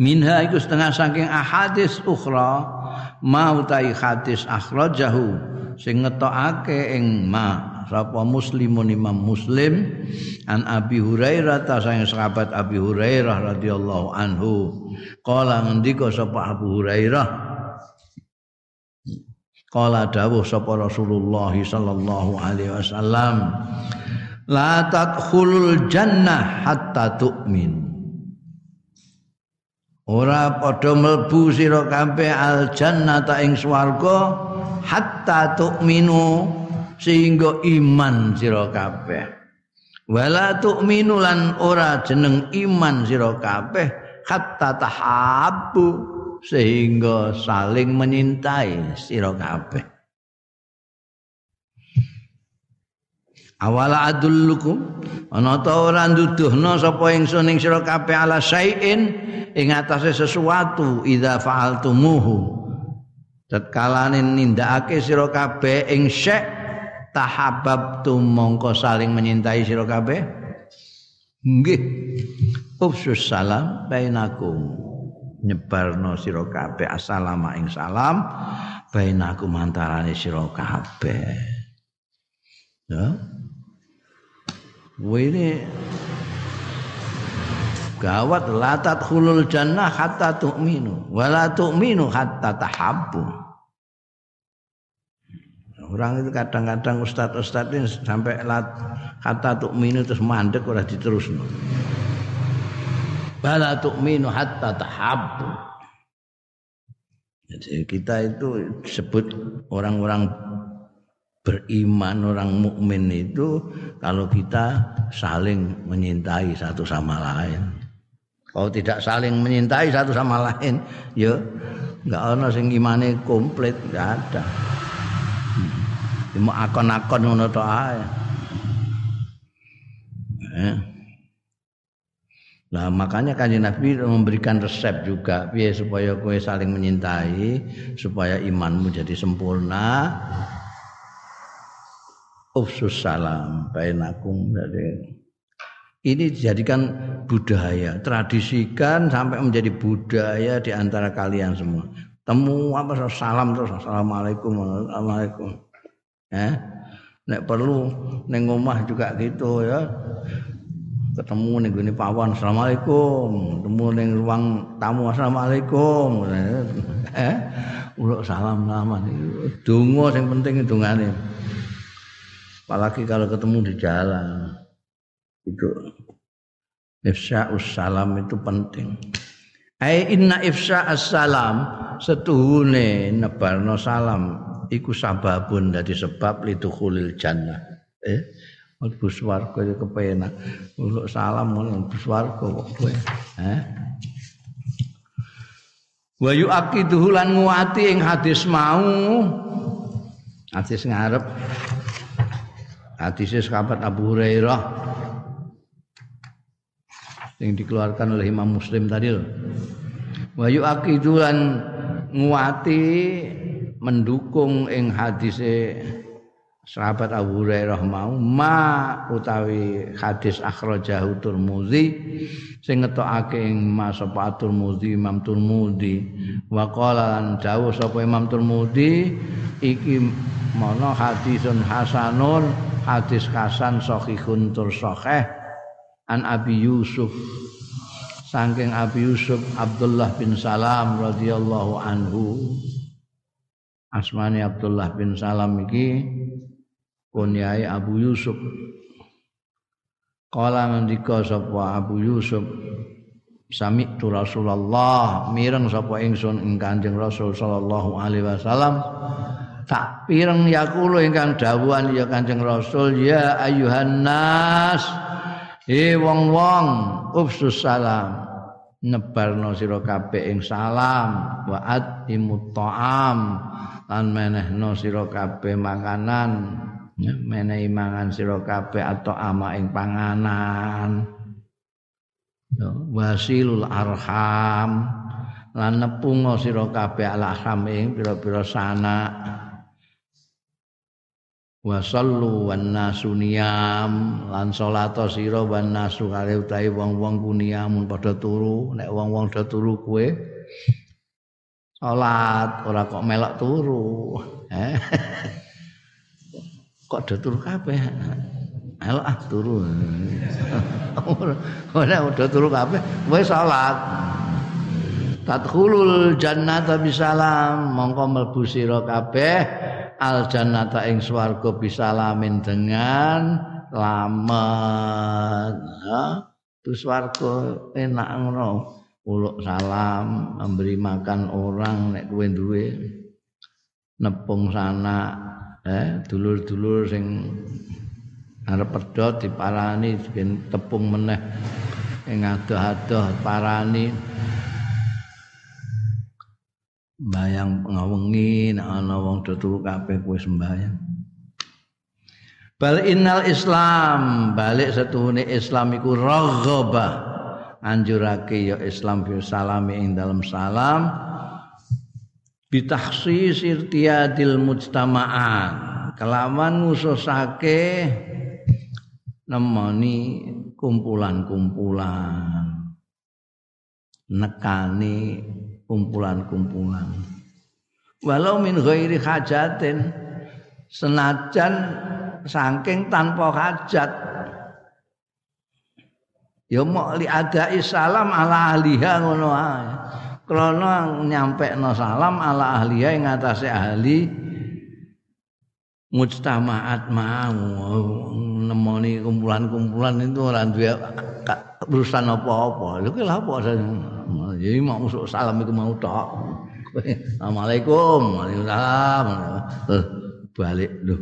Minha iku setengah saking ahadis ukhra mau tai hadis akhrajahu sing ngetokake ing ma sapa muslimun imam muslim an abi hurairah ta sayang sahabat abi hurairah radhiyallahu anhu. Qala ngendika sapa abu hurairah Kala dawuh sapa Rasulullah sallallahu alaihi wasallam la tadkhulul jannah hatta tu'min. Ora padha mlebu sira kabeh al jannata ing swarga hatta tu'minu sehingga iman sira kabeh. Wala tu'minu lan ora jeneng iman sira kabeh hatta tahabbu sehingga saling menyintai sira kabeh. Awala adullukum ana ta ora nduduhna sapa ingsun ing sira kabeh ala syai'in ing atase sesuatu idza fa'altumuhu. Tatkalane nindakake sira kabeh ing syai' tahabbtum mongko saling menyintai sira kabeh. Nggih. Ufsus salam bainakum nyebarno sira kabeh. Assalamu ing salam bainakum antarane sira kabeh. Ya. Ini gawat la tadkhulul jannah hatta tu'minu wa la tu'minu hatta tahabbu. Orang itu kadang-kadang ustad-ustad ini sampai lat, kata tuh minu terus mandek udah diterus. Bala tuh minu hatta tahabu. Jadi kita itu sebut orang-orang beriman, orang mukmin itu kalau kita saling menyintai satu sama lain. Kalau tidak saling menyintai satu sama lain, ya nggak ada sing imane komplit, nggak ada. Cuma akon-akon ngono to ae. Nah, makanya kan Nabi memberikan resep juga biar supaya kowe saling menyintai, supaya imanmu jadi sempurna. Ufsus salam bainakum dari ini dijadikan budaya, tradisikan sampai menjadi budaya di antara kalian semua. Temu apa salam terus assalamualaikum assalamualaikum eh nek perlu neng omah juga gitu ya ketemu ning gone pawon assalamualaikum. Ketemu ning ruang tamu assalamualaikum. Eh uluk salam salaman donga sing penting dongane. Apalagi kalau ketemu di jalan. Itu ifsya salam itu penting. Ai inna ifsya salam setuhune nebarno salam. Iku sababun dadi sebab lidukhulil jannah. Eh mlebu swarga ya kepenak. Uluk salam mlebu swarga kok kowe. Eh wa yuaqiduhu ing hadis mau. Hadis ngarep. Hadis sahabat Abu Hurairah. Yang dikeluarkan oleh Imam Muslim tadi loh. Wa yuaqidu lan nguati mendukung ing hadise sahabat Abu Hurairah mau ma utawi hadis akhrajahu Turmuzi sing ngetokake ing ma sapa Turmuzi Imam Turmuzi. Wa qala lan dawuh sapa Imam Turmuzi iki mono hadisun hasanun hadis hasan sahihun tur sahih. An Abi Yusuf saking Abi Yusuf Abdullah bin Salam radhiyallahu anhu. Asmani Abdullah bin Salam iki kunyai Abu Yusuf. Kala ngendika sapa Abu Yusuf Sami tu Rasulullah mireng sapa ingsun ing Kanjeng Rasul sallallahu alaihi wasallam tak pireng yakulu ingkang dawuhan ya Kanjeng Rasul ya ayuhan nas he wong-wong ufsus salam. Nebarno sira kabeh ing salam wa atimut ta'am lan menehno sira kabeh makanan menehi mangan sira kabeh atau ama ing panganan. Wasilul arham. Lan nepungo sira kabeh alham ing pira-pira sanak. Wa sallu wan nasu lan sira wan nasu kale utahe wong-wong kuniamun padha turu. Nek wong-wong padha turu kowe salat. Ora kok melok turu. Eh kok do turu kabeh? Melok ah turu. Ora udah turu kabeh. Wis salat. Tadkhulul jannata bisalam. Mongko mlebu sira kabeh. Al jannata ing swarga bisalamin dengan lamet ha? Tu swarga enak ngono. Uluk salam, memberi makan orang nek kowe duwe nepung sana eh dulur-dulur sing arep pedhot diparani ben tepung meneh ing adoh-adoh parani bayang ngawengi nek ana wong do turu kabeh kowe sembayang. Bal innal islam balik setuhune islam iku raghabah anjurake ya Islam fi salami ing dalam salam bitahsis irtiadil mujtama'an kelawan ngususake nemoni kumpulan-kumpulan. Nekani kumpulan-kumpulan. Walau min ghairi hajatin senajan saking tanpa hajat ya mau li ada salam ala ahliha ngono krana nyampekno salam ala ahliha ing atase ahli mujtamaat mau nemoni kumpulan-kumpulan itu ora duwe urusan apa-apa. Lha lha apa jadi mau masuk salam itu mau tok. Assalamualaikum, Waalaikumsalam. Balik lho.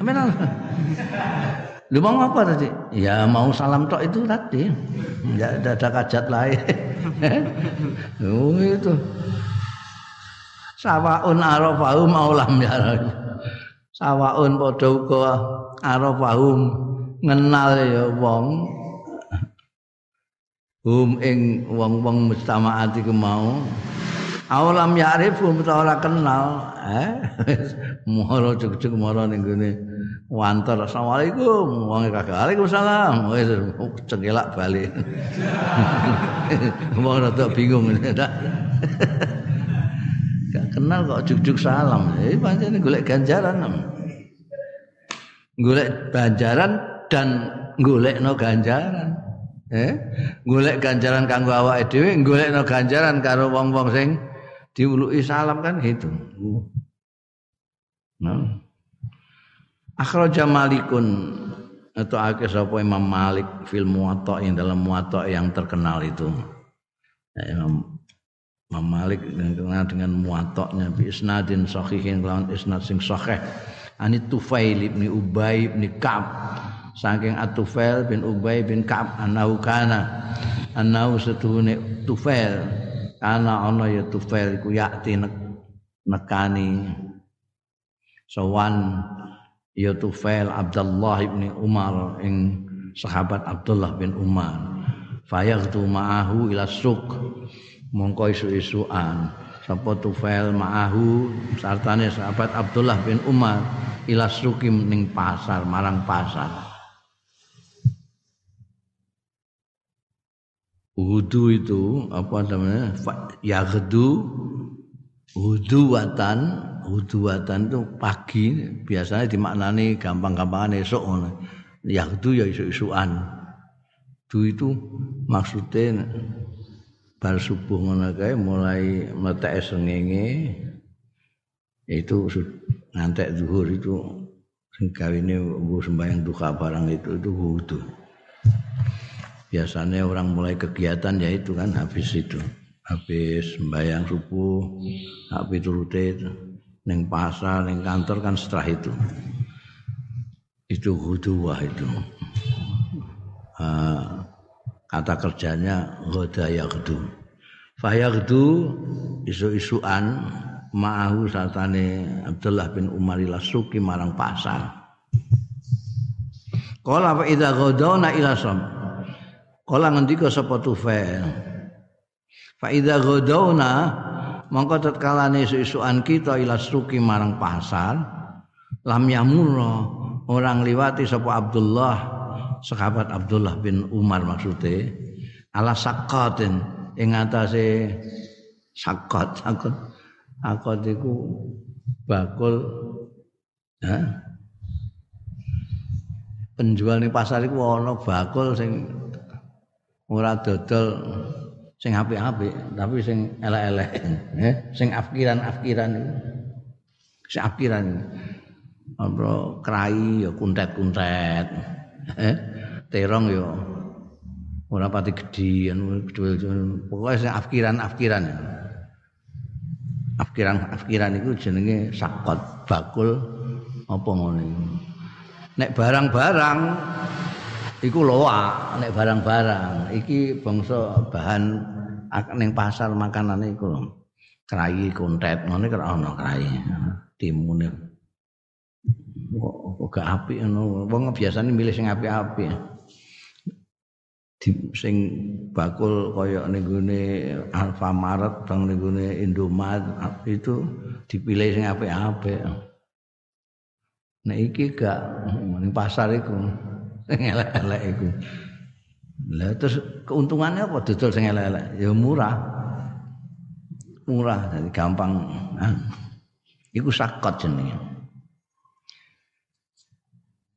Sampeyan Lu mau apa tadi? Ya mau salam tok itu tadi. Ya ada, ada kajat lain. oh itu. Sawaun arafahu maulam ya. Sawaun padha uga arafahum ngenal ya wong hum ing wong-wong mustamaat iku mau awalam ya'rifu ora kenal eh moro cuk-cuk moro ning wanter assalamualaikum. Wong kagak waalaikumsalam. Wis cengelak balik. Wong rada bingung. Gak kenal kok juk-juk salam. Eh pancen golek ganjaran golek ganjaran dan golekno ganjaran. Eh? Golek ganjaran kanggo awake dhewe golekno ganjaran karo wong-wong sing diuluki salam kan gitu. Nah akhraja malikun. Atau akeh sapa Imam Malik fil muwatta yang dalam muwatta yang terkenal itu. Ya, Imam, Imam Malik dengan dengan muwatta'nya bi isnadin sahihin lawan isnad sing sahih. Anit Tufail bin Ubay bin Ka'ab saking Atufail bin Ubay bin Ka'ab annahu kana annahu setuhune Tufail. Ana ana ya Tufail iku yakti nekani sawan ya Tufail Abdullah bin Umar ing sahabat Abdullah bin Umar. Fayaghtu ma'ahu ila suq mongko isu-isuan. Sapa Tufail ma'ahu sartane sahabat Abdullah bin Umar ila sukim ning pasar marang pasar. Wudu itu apa namanya? Yaghdu wuduwatan, wuduwatan itu pagi biasanya dimaknani gampang-gampangan esok ngono. Yaghdu ya isu-isuan. Du itu maksudnya bar subuh ngono kae mulai metek sengenge itu ngantek zuhur itu sing kawine sembahyang duka barang itu itu wudu biasanya orang mulai kegiatan ya itu kan habis itu habis sembahyang subuh habis turute neng pasar neng kantor kan setelah itu. Itu huduwah itu. Uh, kata kerjanya goda yagdu fayagdu isu-isuan ma'ahu satane Abdullah bin Umar suki marang pasar. Kala fa idza ghadawna ila sam Kala ngendika sapa Tufail. Fa idza ghadawna mongko tatkalane isu-isuan kita ila suki marang pasar lam yamurra orang liwati sapa Abdullah sahabat Abdullah bin Umar maksudnya ala sakatin ing atase sakat sakat akot iku bakul penjual ning pasar iku ana bakul sing ora dodol sing apik-apik tapi sing elek-elek. Eh sing afkiran-afkiran sing afkiran. Apa krai ya kuntet-kuntet. Eh terong ya. Ora pati gedhi pokoke sing afkiran-afkiran. Afkiran-afkiran itu jenenge sakot bakul apa ngono nek barang-barang iku loa nek barang-barang. Iki bangsa bahan ning pasar makanane iku lho. Krai kontet ngene kok ana krai. Timune kok gak apik ngono. Wong biasane milih sing apik-apik. Sing bakul kaya ning gone Alfamaret bang ning gone Indomaret itu dipilih sing apik-apik. Nek iki gak ning pasar iku sing elek-elek iku. Lah terus keuntungannya apa dodol sing elek-elek? Ya murah. Murah jadi gampang. Nah, iku sakot jenenge.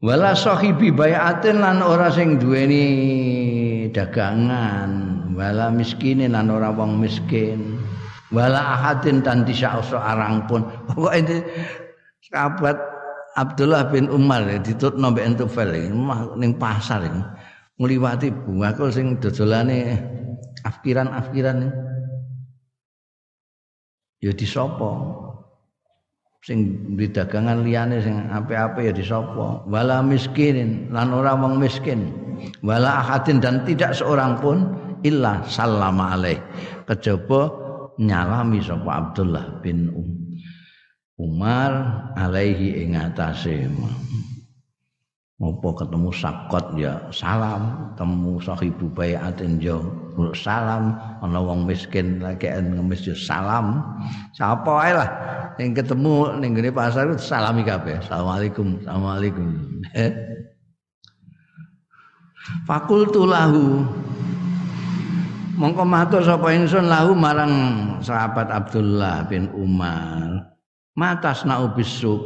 Wala sahibi bayatin lan ora sing duweni dagangan, wala miskinin lan ora wong miskin. Wala ahadin tan disya arang pun. Pokoke sahabat Abdullah bin Umar ya ditutno mbek Entufel ning pasar iki. Ngliwati bunga sing dodolane afkiran-afkiran ya. Disopo sing di dagangan liyane sing apik-apik ya disopo wala miskinin lan ora wong miskin. Wala ahadin dan tidak seorang pun illa sallama alaih. Kejaba nyalami sapa Abdullah bin um Umar alaihi ing apa ketemu sakot ya salam. Temu sahibu bayatin ya salam. Ana wong miskin lagi ngemis ya salam. Sapa ae lah sing ketemu ning ngene pasar salami kabeh. Assalamualaikum assalamualaikum. Fakultu lahu. Mongko matur sapa ingsun lahu marang sahabat Abdullah bin Umar Matas nau bisuk.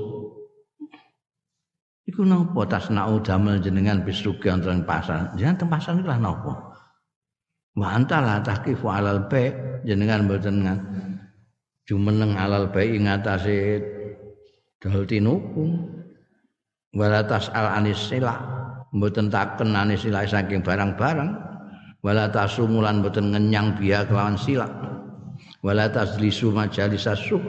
Iku napa tasnau damel jenengan bisuk wonten pasar. Jenengan teng pasar niku lah napa? Wa antala alal bai jenengan mboten jumeneng alal bai ing atase dol tinuku. Walatas al anis sila mboten taken anis sila saking barang-barang. Wala tasumulan mboten ngenyang biya kelawan sila. Wala taslisu majalis asuk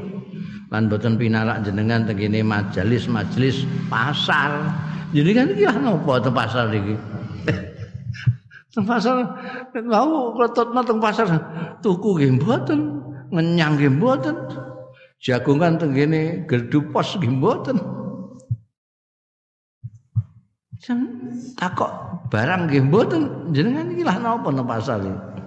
lan boten pinarak jenengan tengene majalis-majelis pasar. Jadi kan iki napa te pasar iki? teng pasar wau kletotna teng pasar tuku nggih mboten, ngenyang nggih mboten. Jagongan tengene gerdu pos nggih mboten. Takok barang nggih mboten jenengan iki lah napa nang pasar iki?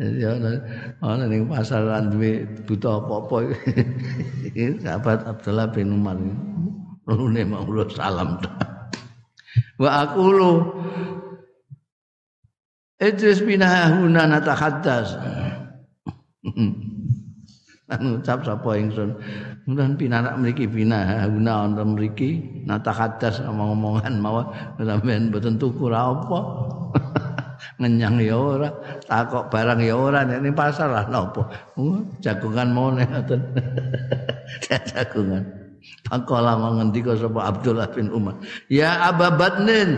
Jadi ana ana ning pasaran duwe buta apa-apa iki. Sahabat Abdullah bin Umar. Lune mau salam. Wa aqulu Idris bin Huna natahaddas. Anu ucap sapa ingsun. Mudahan pinarak mriki bina huna wonten mriki natahaddas omong-omongan mawon sampean mboten tuku ra apa. Ngenyang ya ora takok barang ya ora nek pasar lah napa uh, jagungan mone ngoten. Jagungan. Pakola mengendika sapa Abdullah bin Umar. Ya ababatnin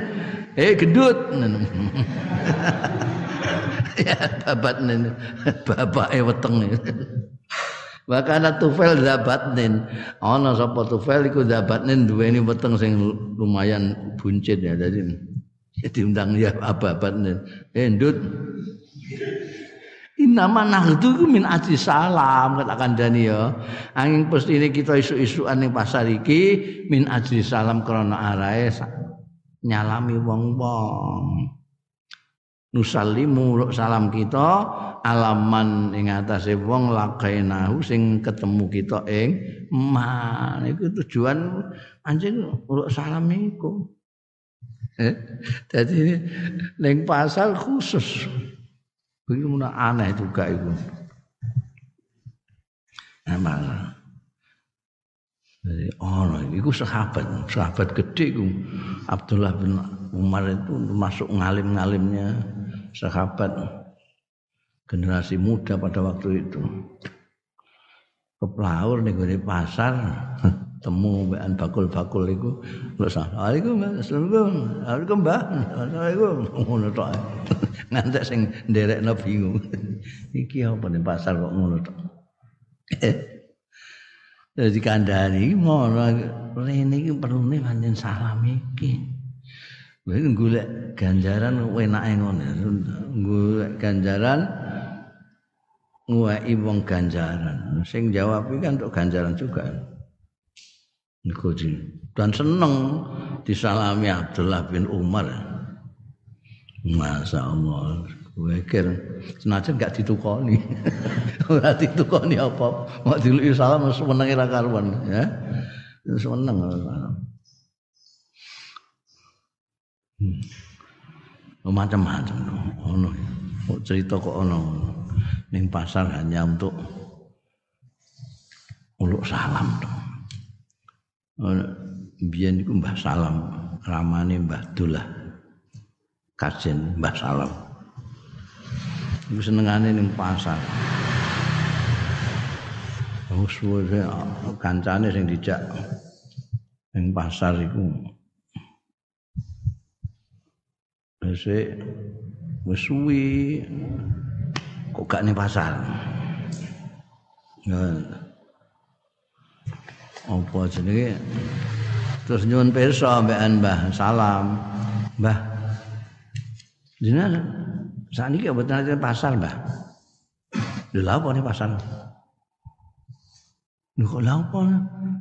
eh gedut ya babatnin bapake weteng. Wakana tufel zabatnin ana sapa tufel iku zabatnin duweni weteng sing lumayan buncit ya dadi ya diundang ya ababat endut Inama nahdu min aji salam katakan Dani ya. Angin ini kita isu-isuan ning pasar iki min aji salam karena arahe nyalami wong-wong. Nusallimu salam kita alaman ing atase wong lakainahu sing ketemu kita ing man iku tujuan anjing uruk salam iku. Jadi neng pasar khusus. Begitu aneh juga itu. Emang. Jadi oh, itu sahabat, sahabat gede itu. Abdullah bin Umar itu masuk ngalim-ngalimnya sahabat generasi muda pada waktu itu. Keplaur nih pasar temu mbekan bakul-bakul iku. Assalamualaikum Assalamualaikum. Mbah Assalamualaikum. Ngono tok ngantek sing nderekno bingung. Iki apa ning pasar kok ngono tok? Jadi kandhani ngono rene iki perlune pancen salam iki. Wis golek ganjaran enake ngono. Golek ganjaran nguwai wong ganjaran. Sing jawab kan untuk ganjaran juga Niku dan seneng disalami Abdullah bin Umar. Masya Allah. Wekir senajan gak ditukoni. Ora ditukoni apa. Mau diluki salam seneng ora karuan ya. Seneng. Hmm. Macam-macam ono. cerita kok ono ning pasar hanya untuk uluk salam tuh. Biyen iku Mbah Salam ramane Mbah Dullah kajen Mbah Salam. Iku senengane ning pasar. Suwe kancane sing dijak ning pasar iku. Wis wis kok gak ning pasar? Ya apa jenenge terus nyuwun pirsa mbekan Mbah salam Mbah jenengan sakniki apa tenan pasar Mbah lha apa nih pasar Lho kok lha apa?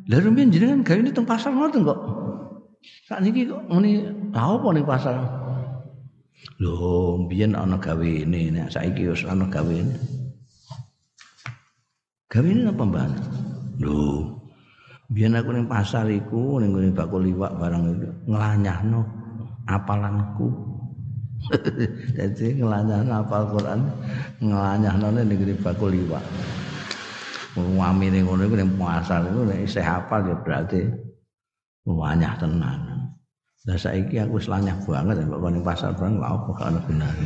Lah rumiyin jenengan gawe teng pasar ngoten kok. Sakniki kok muni lha apa ning pasar? Lho, biyen ana gawene, nek saiki wis ana gawene. Gawene apa, Mbak? Lho, biyen aku ning pasar iku ning ngene bakul liwak barang itu nglanyahno apalanku. Jadi ngelanyahno apal Quran, ngelanyahno ning ngene bakul liwak. Wamine ngono iku ning pasar iku nek isih hafal ya berarti wanyah tenan. Lah saiki aku wis lanyah banget kok ning pasar barang lha apa gak ana gunane.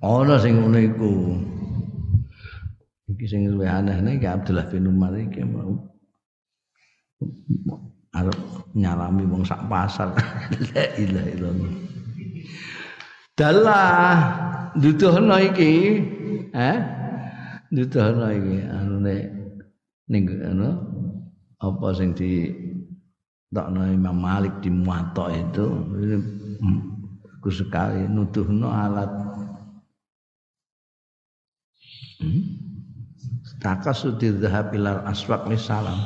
Ana sing ngono iku. Iki sing luwih aneh nek Abdullah bin Umar iki mau arep nyalami wong sak pasar. La ilaha illallah. Dalah duduhno iki, eh? Duduhno iki anune ning anu apa sing di takno Imam Malik di Muwatta itu ku sekali nuduhno alat hmm? takasudi dhahab ilal aswaq li salam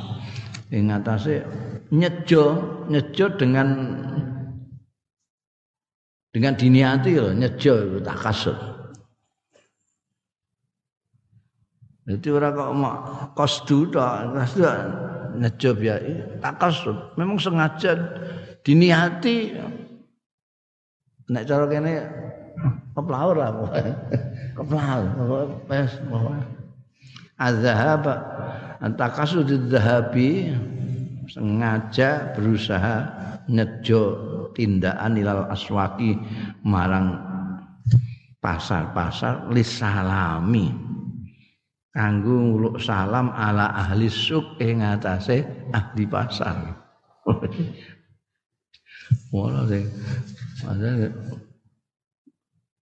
ing atase nyejo nyejo dengan dengan diniati loh nyejo itu takasud Jadi orang kok mau kosdu tok, kosdu nejo ya takasud. Memang sengaja diniati. Nek cara kene keplaur lah keplaur pes azhab antakasud dhahabi sengaja berusaha nejo tindakan ilal aswaki marang pasar-pasar lisalami kanggo nguluk salam ala ahli suk ing atase ahli pasar. Ora sing padahal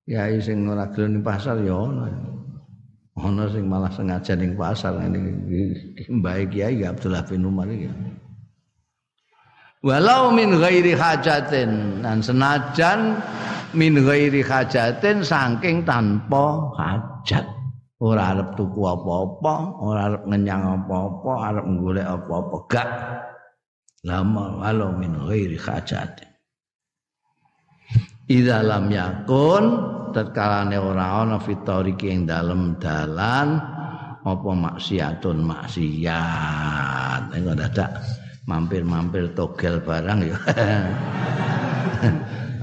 ya sing ora gelem pasar ya ana. Ana sing malah sengaja ning pasar ini Mbah Kiai Abdullah bin Umar iki. Walau min ghairi hajatin dan senajan min ghairi hajatin saking tanpa hajat. ora arep tuku apa-apa, ora arep ngenyang apa-apa, arep golek apa-apa, gak. Lama walau min ghairi hajat. Idza lam yakun tatkalane ora ana fitoriki ing dalem dalan apa maksiatun maksiat. Engko dadak mampir-mampir togel barang ya.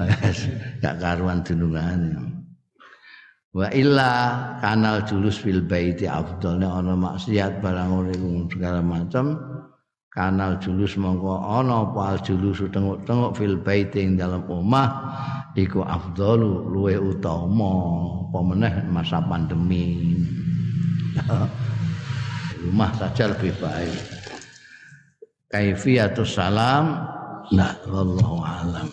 gak karuan dunungane. wa illa kanal julus fil baiti afdalne ana maksiat barang ora segala macam kanal julus mongko ana apa? Julus tengok-tengok fil baiti ing dalam omah iku afdalu luwe utama apa meneh masa pandemi. Rumah saja lebih baik. Kaifiyatus salam nah wallahu alam